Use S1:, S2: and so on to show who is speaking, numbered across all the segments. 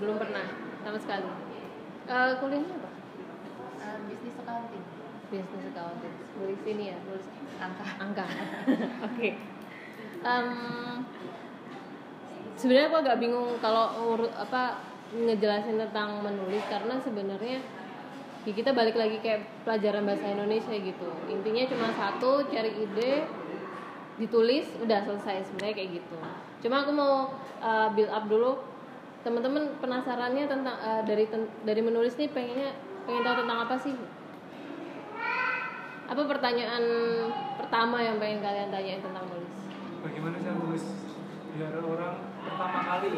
S1: belum pernah sama sekali. Eh, kuliahnya apa?
S2: Eh, bisnis accounting.
S1: Business accounting. Nulis ini ya? Nulis
S2: angka.
S1: Angka. Oke. Em, sebenarnya aku agak bingung kalau urut apa ngejelasin tentang menulis karena sebenarnya ya kita balik lagi kayak pelajaran bahasa Indonesia gitu. Intinya cuma satu cari ide ditulis udah selesai sebenarnya kayak gitu. Cuma aku mau uh, build up dulu teman-teman penasarannya tentang uh, dari ten- dari menulis nih pengennya pengen tahu tentang apa sih apa pertanyaan pertama yang pengen kalian tanyain tentang nulis
S3: bagaimana saya nulis biar orang pertama kali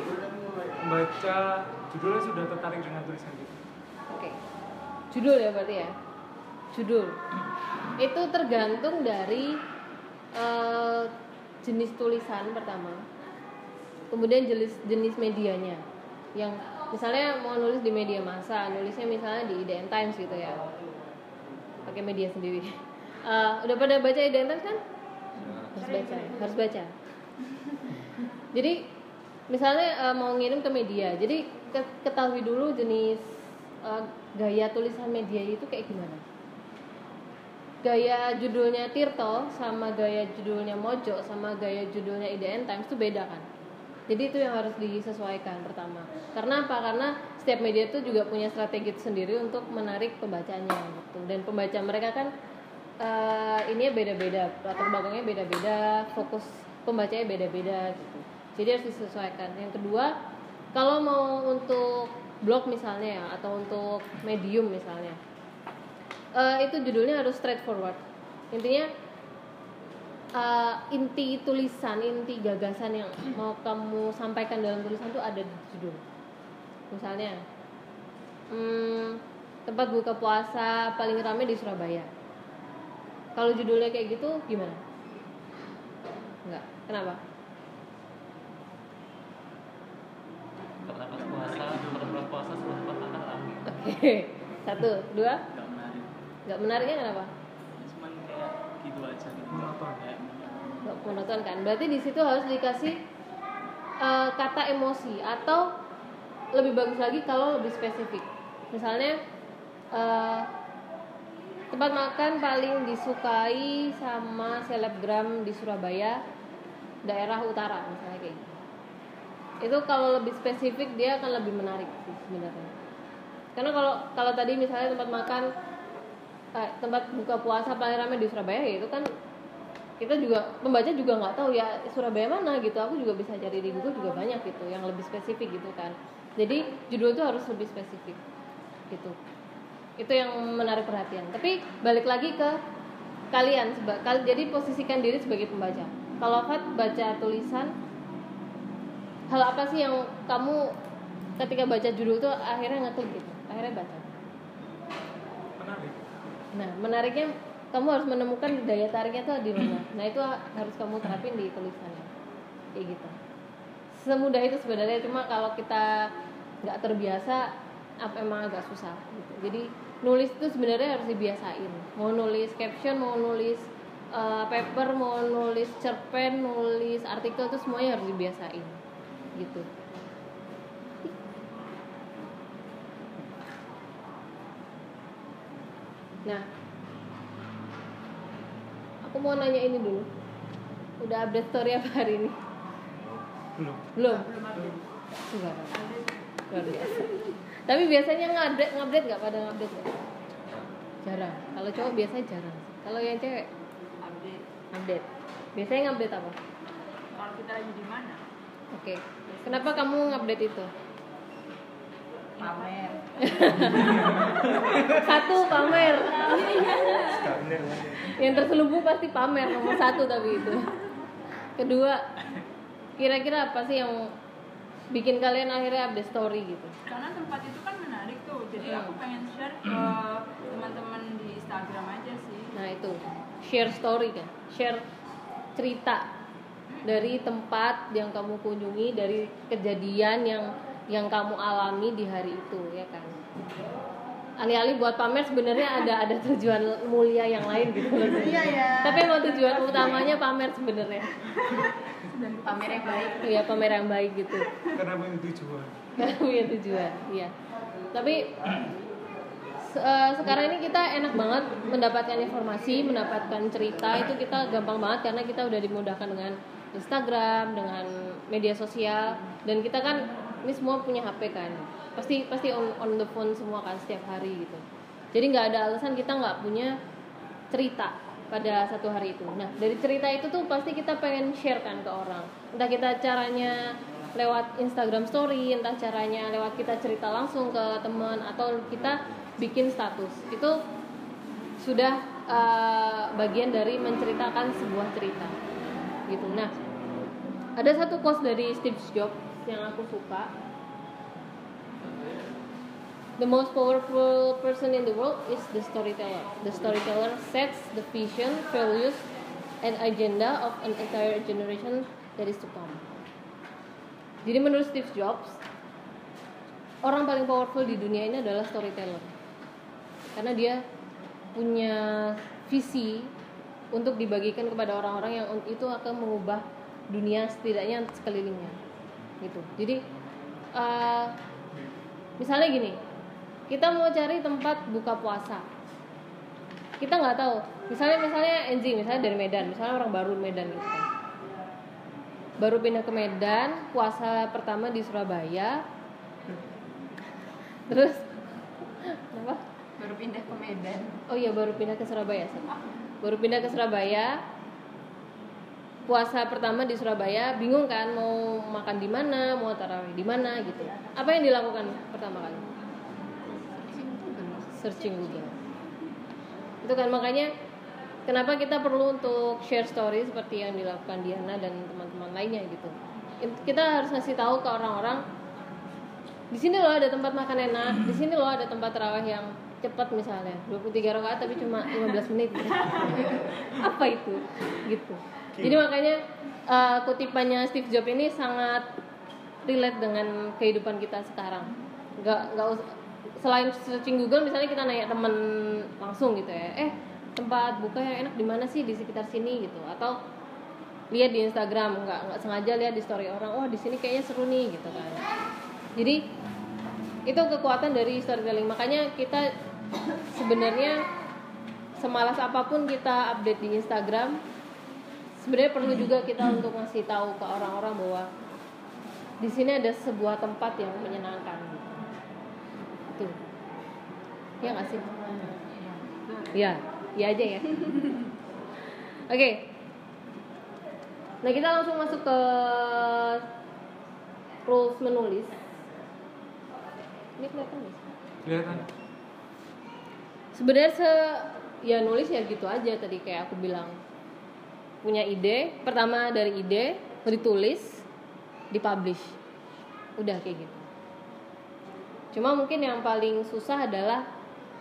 S3: membaca judulnya sudah tertarik dengan tulisan itu
S1: Oke. Judul ya berarti ya. Judul. Itu tergantung dari eh, jenis tulisan pertama. Kemudian jenis jenis medianya. Yang misalnya mau nulis di media massa, nulisnya misalnya di IDN Times gitu ya. Pakai media sendiri. Eh, udah pada baca IDN Times kan? Harus baca, harus baca. Jadi misalnya eh, mau ngirim ke media, jadi ke- ketahui dulu jenis eh, gaya tulisan media itu kayak gimana. Gaya judulnya Tirto sama gaya judulnya Mojo sama gaya judulnya IDN Times itu beda kan. Jadi itu yang harus disesuaikan pertama. Karena apa? Karena setiap media itu juga punya strategi sendiri untuk menarik pembacanya gitu. Dan pembaca mereka kan eh ini beda-beda, latar belakangnya beda-beda, fokus pembacanya beda-beda gitu. Jadi harus disesuaikan. Yang kedua, kalau mau untuk blog misalnya ya atau untuk medium misalnya, eh, itu judulnya harus straightforward. Intinya eh, inti tulisan, inti gagasan yang mau kamu sampaikan dalam tulisan itu ada di judul. Misalnya, hmm, tempat buka puasa paling ramai di Surabaya. Kalau judulnya kayak gitu gimana? Enggak. Kenapa?
S4: Pas puasa, bulan puasa tempat makan rame.
S1: Oke. Satu, dua.
S5: Gak menarik.
S1: Enggak menariknya kenapa?
S5: Cuman kayak gitu aja gitu.
S3: Monoton.
S5: Kayak
S1: Nggak monoton kan? Berarti di situ harus dikasih eh, kata emosi atau lebih bagus lagi kalau lebih spesifik. Misalnya eh, tempat makan paling disukai sama selebgram di Surabaya daerah utara misalnya kayak gitu. Itu kalau lebih spesifik dia akan lebih menarik sih sebenarnya. Karena kalau kalau tadi misalnya tempat makan eh, tempat buka puasa paling ramai di Surabaya ya itu kan kita juga pembaca juga nggak tahu ya Surabaya mana gitu. Aku juga bisa cari di Google juga banyak gitu yang lebih spesifik gitu kan. Jadi judul itu harus lebih spesifik gitu. Itu yang menarik perhatian. Tapi balik lagi ke kalian seba- kal- jadi posisikan diri sebagai pembaca. Kalau Fat baca tulisan hal apa sih yang kamu ketika baca judul itu akhirnya ngeklik gitu? Akhirnya baca.
S3: Menarik.
S1: Nah, menariknya kamu harus menemukan daya tariknya tuh di mana. Nah, itu harus kamu terapin di tulisannya. Kayak gitu. Semudah itu sebenarnya cuma kalau kita nggak terbiasa apa emang agak susah gitu. Jadi nulis itu sebenarnya harus dibiasain. Mau nulis caption, mau nulis eh, paper, mau nulis cerpen, nulis artikel itu semuanya harus dibiasain. Gitu. Nah, aku mau nanya ini dulu. Udah update story apa hari ini?
S3: belum
S1: Belum. Enggak. Luar biasa. Tapi biasanya ngupdate ngupdate nggak pada ngupdate nggak? Jarang. Kalau cowok biasanya jarang. Kalau yang cewek
S2: update
S1: update. Biasanya ngupdate apa?
S2: kalau kita lagi di mana
S1: Oke. Kenapa kamu ngupdate itu?
S2: Pamer
S1: Satu pamer. Yang terselubung pasti pamer nomor satu tapi itu. Kedua, kira-kira apa sih yang bikin kalian akhirnya update story gitu?
S2: karena tempat itu kan menarik tuh jadi
S1: Hmm.
S2: aku pengen share ke teman-teman di Instagram aja sih
S1: Nah itu share story kan, share cerita dari tempat yang kamu kunjungi, dari kejadian yang yang kamu alami di hari itu ya kan. alih-alih buat pamer sebenarnya ada ada tujuan mulia yang lain gitu.
S6: Iya ya.
S1: tapi emang tujuan utamanya pamer sebenarnya.
S6: Dan pamer yang baik.
S1: iya pamer yang baik gitu.
S3: Karena punya tujuan.
S1: Karena punya tujuan iya. Tapi se- eh, sekarang ini kita enak banget mendapatkan informasi mendapatkan cerita. Itu kita gampang banget karena kita udah dimudahkan dengan Instagram dengan media sosial. Dan kita kan ini semua punya HP kan pasti pasti on, on the phone semua kan setiap hari gitu jadi nggak ada alasan kita nggak punya cerita pada satu hari itu. Nah dari cerita itu tuh pasti kita pengen share kan ke orang. Entah kita caranya lewat Instagram Story, entah caranya lewat kita cerita langsung ke teman atau kita bikin status. Itu sudah eh, bagian dari menceritakan sebuah cerita. Gitu. Nah ada satu quote dari Steve Jobs yang aku suka. The most powerful person in the world is the storyteller. The storyteller sets the vision, values, and agenda of an entire generation that is to come. Jadi menurut Steve Jobs, orang paling powerful di dunia ini adalah storyteller. Karena dia punya visi untuk dibagikan kepada orang-orang yang itu akan mengubah dunia setidaknya sekelilingnya. Gitu. Jadi eh, misalnya gini, kita mau cari tempat buka puasa. Kita nggak tahu. Misalnya misalnya Enzi misalnya dari Medan misalnya orang baru Medan gitu kan. Baru pindah ke Medan puasa pertama di Surabaya. Terus apa
S6: Baru pindah ke Medan.
S1: oh iya baru pindah ke Surabaya baru pindah ke Surabaya puasa pertama di Surabaya bingung kan mau makan di mana mau tarawih di mana gitu. Apa yang dilakukan pertama kali? Searching Google. Itu kan makanya kenapa kita perlu untuk share story seperti yang dilakukan Diana dan teman-teman lainnya gitu. Kita harus ngasih tahu ke orang-orang di sini loh ada tempat makan enak di sini loh ada tempat terawih yang cepat misalnya 23 rakaat tapi cuma 15 menit. Apa itu? Gitu jadi makanya eh, kutipannya Steve Jobs ini sangat relate dengan kehidupan kita sekarang. Nggak nggak us- selain searching Google misalnya kita nanya temen langsung gitu ya eh tempat buka yang enak di mana sih? Di sekitar sini gitu. Atau lihat di Instagram nggak nggak sengaja lihat di story orang oh di sini kayaknya seru nih gitu kan. Jadi itu kekuatan dari storytelling. Makanya kita sebenarnya semalas apa pun kita update di Instagram sebenarnya perlu juga kita untuk ngasih tahu ke orang-orang bahwa di sini ada sebuah tempat yang menyenangkan. Itu ya nggak sih? Ya ya aja ya. Oke. Nah kita langsung masuk ke rules menulis. Ini kelihatan nggak sih?
S3: kelihatan.
S1: Sebenarnya se ya nulis ya gitu aja tadi kayak aku bilang punya ide pertama dari ide ditulis dipublish. Udah kayak gitu. Cuma mungkin yang paling susah adalah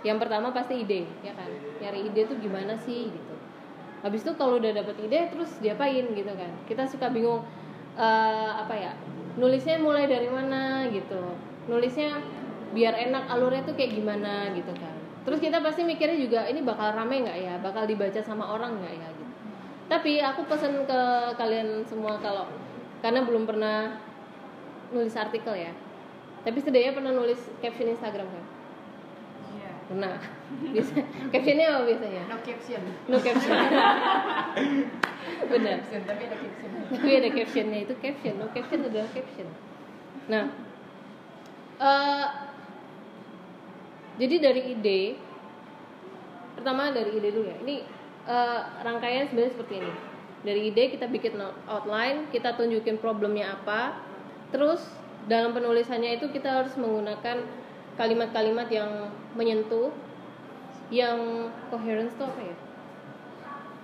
S1: yang pertama pasti ide ya kan? Nyari ide tuh gimana sih gitu. Habis itu kalau udah dapet ide terus diapain gitu kan? Kita suka bingung eh, apa ya nulisnya mulai dari mana gitu. Nulisnya biar enak alurnya tuh kayak gimana gitu kan? Terus kita pasti mikirnya juga ini bakal rame nggak ya? Bakal dibaca sama orang nggak ya tapi aku pesen ke kalian semua kalau karena belum pernah nulis artikel ya. Tapi setidaknya pernah nulis caption Instagram kan?
S6: Iya.
S1: pernah. Bisa captionnya apa biasanya?
S6: No caption.
S1: no caption. Benar.
S6: Caption, tapi ada caption.
S1: tapi ada captionnya itu caption. No caption adalah caption. Nah eh, jadi dari ide pertama dari ide dulu ya. Ini eh, rangkaian sebenarnya seperti ini. Dari ide kita bikin outline kita tunjukin problemnya apa. Terus dalam penulisannya itu kita harus menggunakan kalimat-kalimat yang menyentuh yang coherence itu apa ya?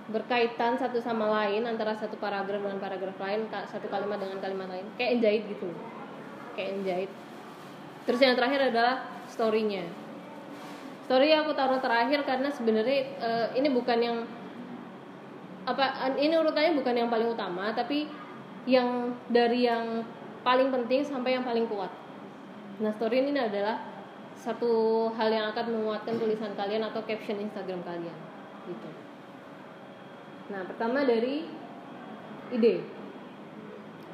S1: Berkaitan satu sama lain antara satu paragraf dengan paragraf lain satu kalimat dengan kalimat lain. Kayak enjahit gitu kayak enjahit terus yang terakhir adalah storynya story aku taruh terakhir karena sebenarnya eh, ini bukan yang apa ini urutannya bukan yang paling utama tapi yang dari yang paling penting sampai yang paling kuat nah story ini adalah satu hal yang akan menguatkan tulisan kalian atau caption Instagram kalian gitu. Nah, pertama dari ide.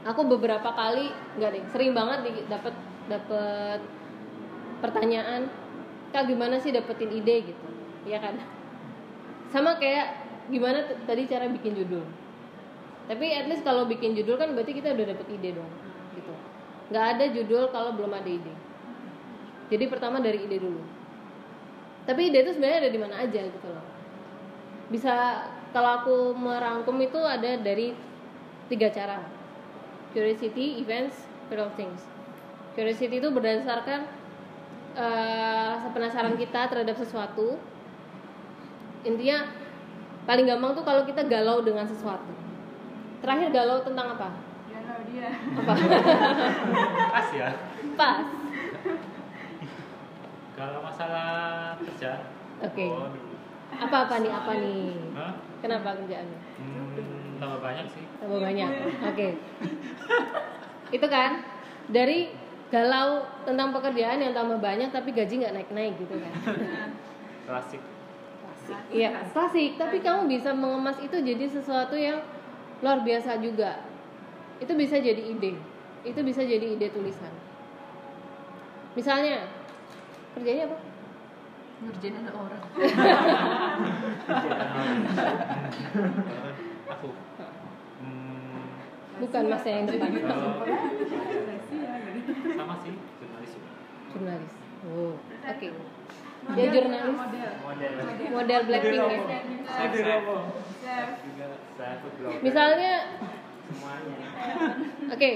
S1: Aku beberapa kali nggak deh, sering banget dapat dapat pertanyaan, "Kak, gimana sih dapetin ide gitu?" Iya kan? Sama kayak gimana tadi cara bikin judul. Tapi at least kalau bikin judul kan berarti kita udah dapet ide dong, gitu. Nggak ada judul kalau belum ada ide. Jadi pertama dari ide dulu. Tapi ide itu sebenarnya ada di mana aja gitu loh. Bisa kalau aku merangkum itu ada dari tiga cara. Curiosity, events, viral things. Curiosity itu berdasarkan eh, rasa penasaran kita terhadap sesuatu. Intinya paling gampang tuh kalau kita galau dengan sesuatu. Terakhir galau tentang apa?
S2: Galau dia.
S1: Apa?
S4: Pas ya.
S1: Pas.
S4: Kalau masalah kerjaan.
S1: Oke.
S4: Oh, dulu.
S1: Apa apa nih? Apa nih?
S4: Hah?
S1: Kenapa kerjaannya?
S4: Hmm, tambah banyak sih.
S1: Tambah banyak. Oke. Itu kan dari galau tentang pekerjaan yang tambah banyak tapi gaji nggak naik-naik gitu kan.
S4: Klasik.
S1: Iya, klasik. Tapi kamu bisa mengemas itu jadi sesuatu yang luar biasa juga. Itu bisa jadi ide. Itu bisa jadi ide tulisan. Misalnya, kerjanya apa?
S6: ngerjain ada orang
S4: Aku. Hmm,
S1: Bukan mas yang depan.
S4: kalau- sama sih jurnalis juga.
S1: Jurnalis. Oh, oke. Ya jurnalis.
S4: Model.
S1: Model Blackpink ya. Misalnya,
S4: semuanya.
S1: oke,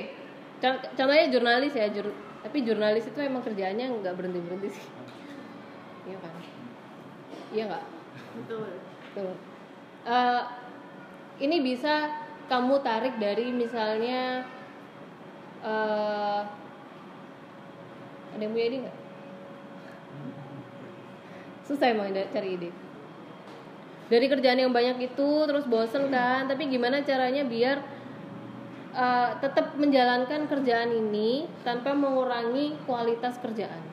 S1: con- contohnya jurnalis ya, jur- tapi jurnalis itu emang kerjaannya nggak berhenti berhenti sih. Iya kan? Iya nggak?
S6: betul.
S1: Eh, ini bisa kamu tarik dari misalnya eh ada yang punya ide nggak? Susah emang cari ide. Dari kerjaan yang banyak itu terus bosen kan, tapi gimana caranya biar eh, tetap menjalankan kerjaan ini tanpa mengurangi kualitas kerjaan?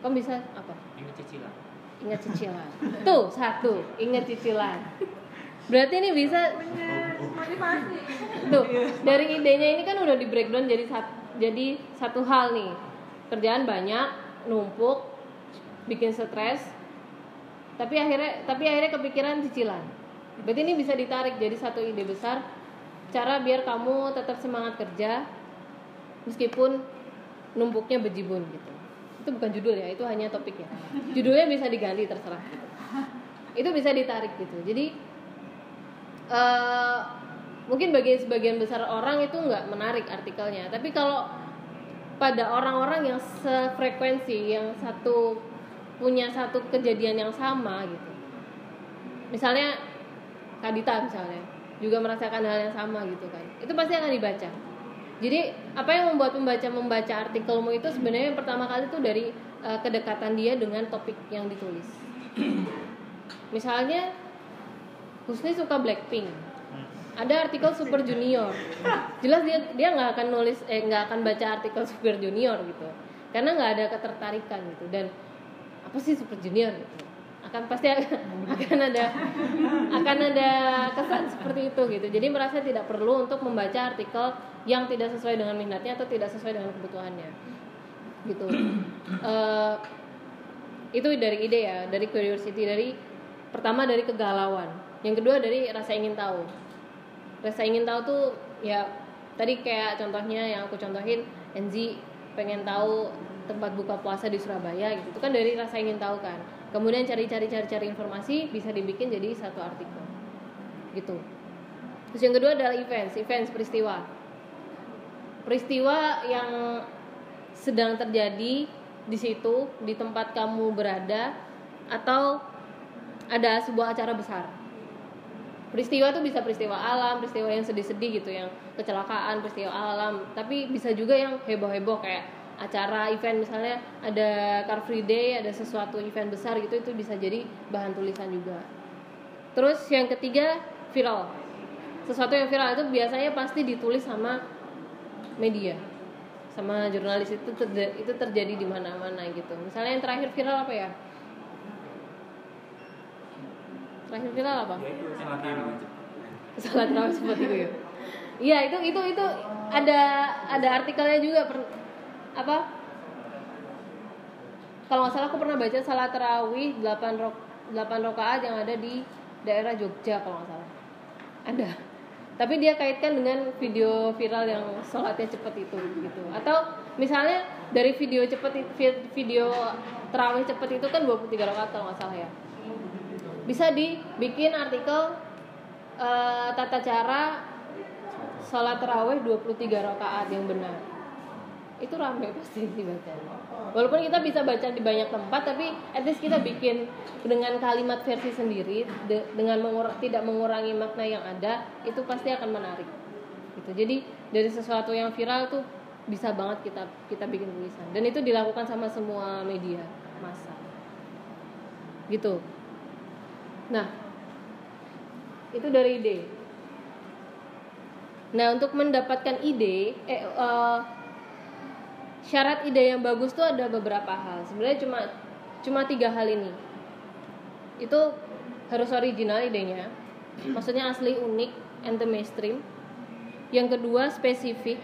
S1: Kamu bisa apa?
S4: Ingat cicilan.
S1: Ingat cicilan. Tuh, satu, ingat cicilan. Berarti ini bisa
S2: Motivasi.
S1: tuh dari idenya ini kan udah di breakdown jadi satu jadi satu hal nih. Kerjaan banyak, numpuk, bikin stres. Tapi akhirnya tapi akhirnya kepikiran cicilan. Berarti ini bisa ditarik jadi satu ide besar cara biar kamu tetap semangat kerja meskipun numpuknya bejibun gitu. Itu bukan judul ya, itu hanya topik ya. Judulnya bisa diganti terserah. gitu. Itu bisa ditarik gitu. Jadi eh, mungkin bagi sebagian besar orang itu nggak menarik artikelnya. Tapi kalau pada orang-orang yang sefrekuensi yang satu punya satu kejadian yang sama gitu. Misalnya Kadita misalnya juga merasakan hal yang sama gitu kan. Itu pasti akan dibaca. Jadi apa yang membuat pembaca membaca artikelmu itu sebenarnya yang pertama kali itu dari eh, kedekatan dia dengan topik yang ditulis. Misalnya Husni suka Blackpink ada artikel Super Junior. Jelas dia dia nggak akan nulis eh nggak akan baca artikel Super Junior gitu. Karena nggak ada ketertarikan gitu. Dan apa sih Super Junior gitu? Akan pasti akan, ada akan ada kesan seperti itu gitu. Jadi merasa tidak perlu untuk membaca artikel yang tidak sesuai dengan minatnya atau tidak sesuai dengan kebutuhannya. Gitu. Eh, itu dari ide ya dari curiosity dari pertama dari kegalauan. Yang kedua dari rasa ingin tahu rasa ingin tahu tuh ya tadi kayak contohnya yang aku contohin Enzi pengen tahu tempat buka puasa di Surabaya gitu. Itu kan dari rasa ingin tahu kan. Kemudian cari-cari cari-cari informasi bisa dibikin jadi satu artikel. Gitu. Terus yang kedua adalah events events peristiwa. Peristiwa yang sedang terjadi di situ di tempat kamu berada atau ada sebuah acara besar peristiwa tuh bisa peristiwa alam peristiwa yang sedih-sedih gitu yang kecelakaan peristiwa alam. Tapi bisa juga yang heboh-heboh kayak acara event. Misalnya ada Car Free Day ada sesuatu event besar gitu itu bisa jadi bahan tulisan juga. Terus yang ketiga viral. Sesuatu yang viral itu biasanya pasti ditulis sama media. Sama jurnalis. Itu terja- itu terjadi di mana-mana gitu. Misalnya yang terakhir viral apa ya terakhir viral apa?
S3: Ya itu salah
S1: salah seperti itu ya? Iya itu itu itu ada ada artikelnya juga per, apa? Kalau nggak salah aku pernah baca salat terawih 8 rok 8 rakaat yang ada di daerah Jogja kalau nggak salah. Ada. Tapi dia kaitkan dengan video viral yang sholatnya cepet itu gitu. Atau misalnya dari video cepet video terawih cepet itu kan 23 rakaat kalau nggak salah ya bisa dibikin artikel eh, tata cara sholat terawih 23 rakaat yang benar. Itu rame pasti dibaca walaupun kita bisa baca di banyak tempat tapi at least kita bikin dengan kalimat versi sendiri de- dengan mengur- tidak mengurangi makna yang ada itu pasti akan menarik. Gitu. Jadi dari sesuatu yang viral tuh bisa banget kita kita bikin tulisan. Dan itu dilakukan sama semua media massa. Gitu nah itu dari ide. Nah untuk mendapatkan ide eh, eh, syarat ide yang bagus tuh ada beberapa hal. Sebenarnya cuma cuma tiga hal ini. Itu harus original idenya. Maksudnya asli unik and mainstream. Yang kedua spesifik.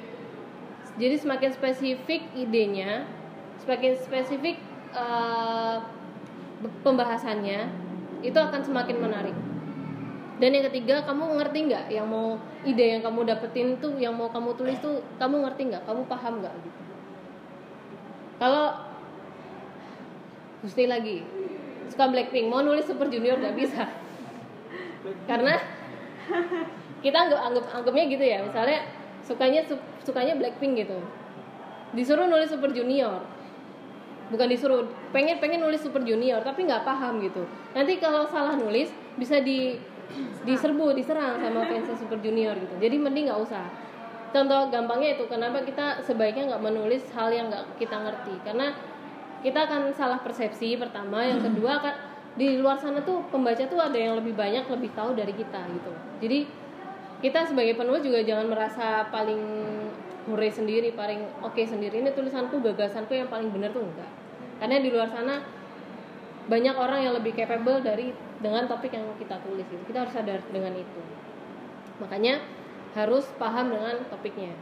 S1: Jadi semakin spesifik idenya semakin spesifik eh, pembahasannya itu akan semakin menarik. Dan yang ketiga kamu ngerti nggak yang mau ide yang kamu dapetin tuh yang mau kamu tulis tuh kamu ngerti nggak? Kamu paham nggak gitu? Kalau Gusti lagi. Suka Blackpink. Mau nulis Super Junior nggak bisa. Karena kita anggap anggap anggapnya gitu ya. Misalnya sukanya su- sukanya Blackpink gitu. Disuruh nulis Super Junior. Bukan disuruh pengen pengen nulis Super Junior tapi nggak paham gitu. Nanti kalau salah nulis bisa di diserbu diserang sama fans Super Junior gitu. Jadi mending nggak usah. Contoh gampangnya itu kenapa kita sebaiknya nggak menulis hal yang nggak kita ngerti? Karena kita akan salah persepsi pertama yang kedua kan di luar sana tuh pembaca tuh ada yang lebih banyak lebih tahu dari kita gitu. Jadi kita sebagai penulis juga jangan merasa paling hore sendiri paling oke sendiri. Ini tulisanku gagasanku yang paling benar tuh enggak karena di luar sana banyak orang yang lebih capable dari dengan topik yang kita tulis gitu. kita harus sadar dengan itu makanya harus paham dengan topiknya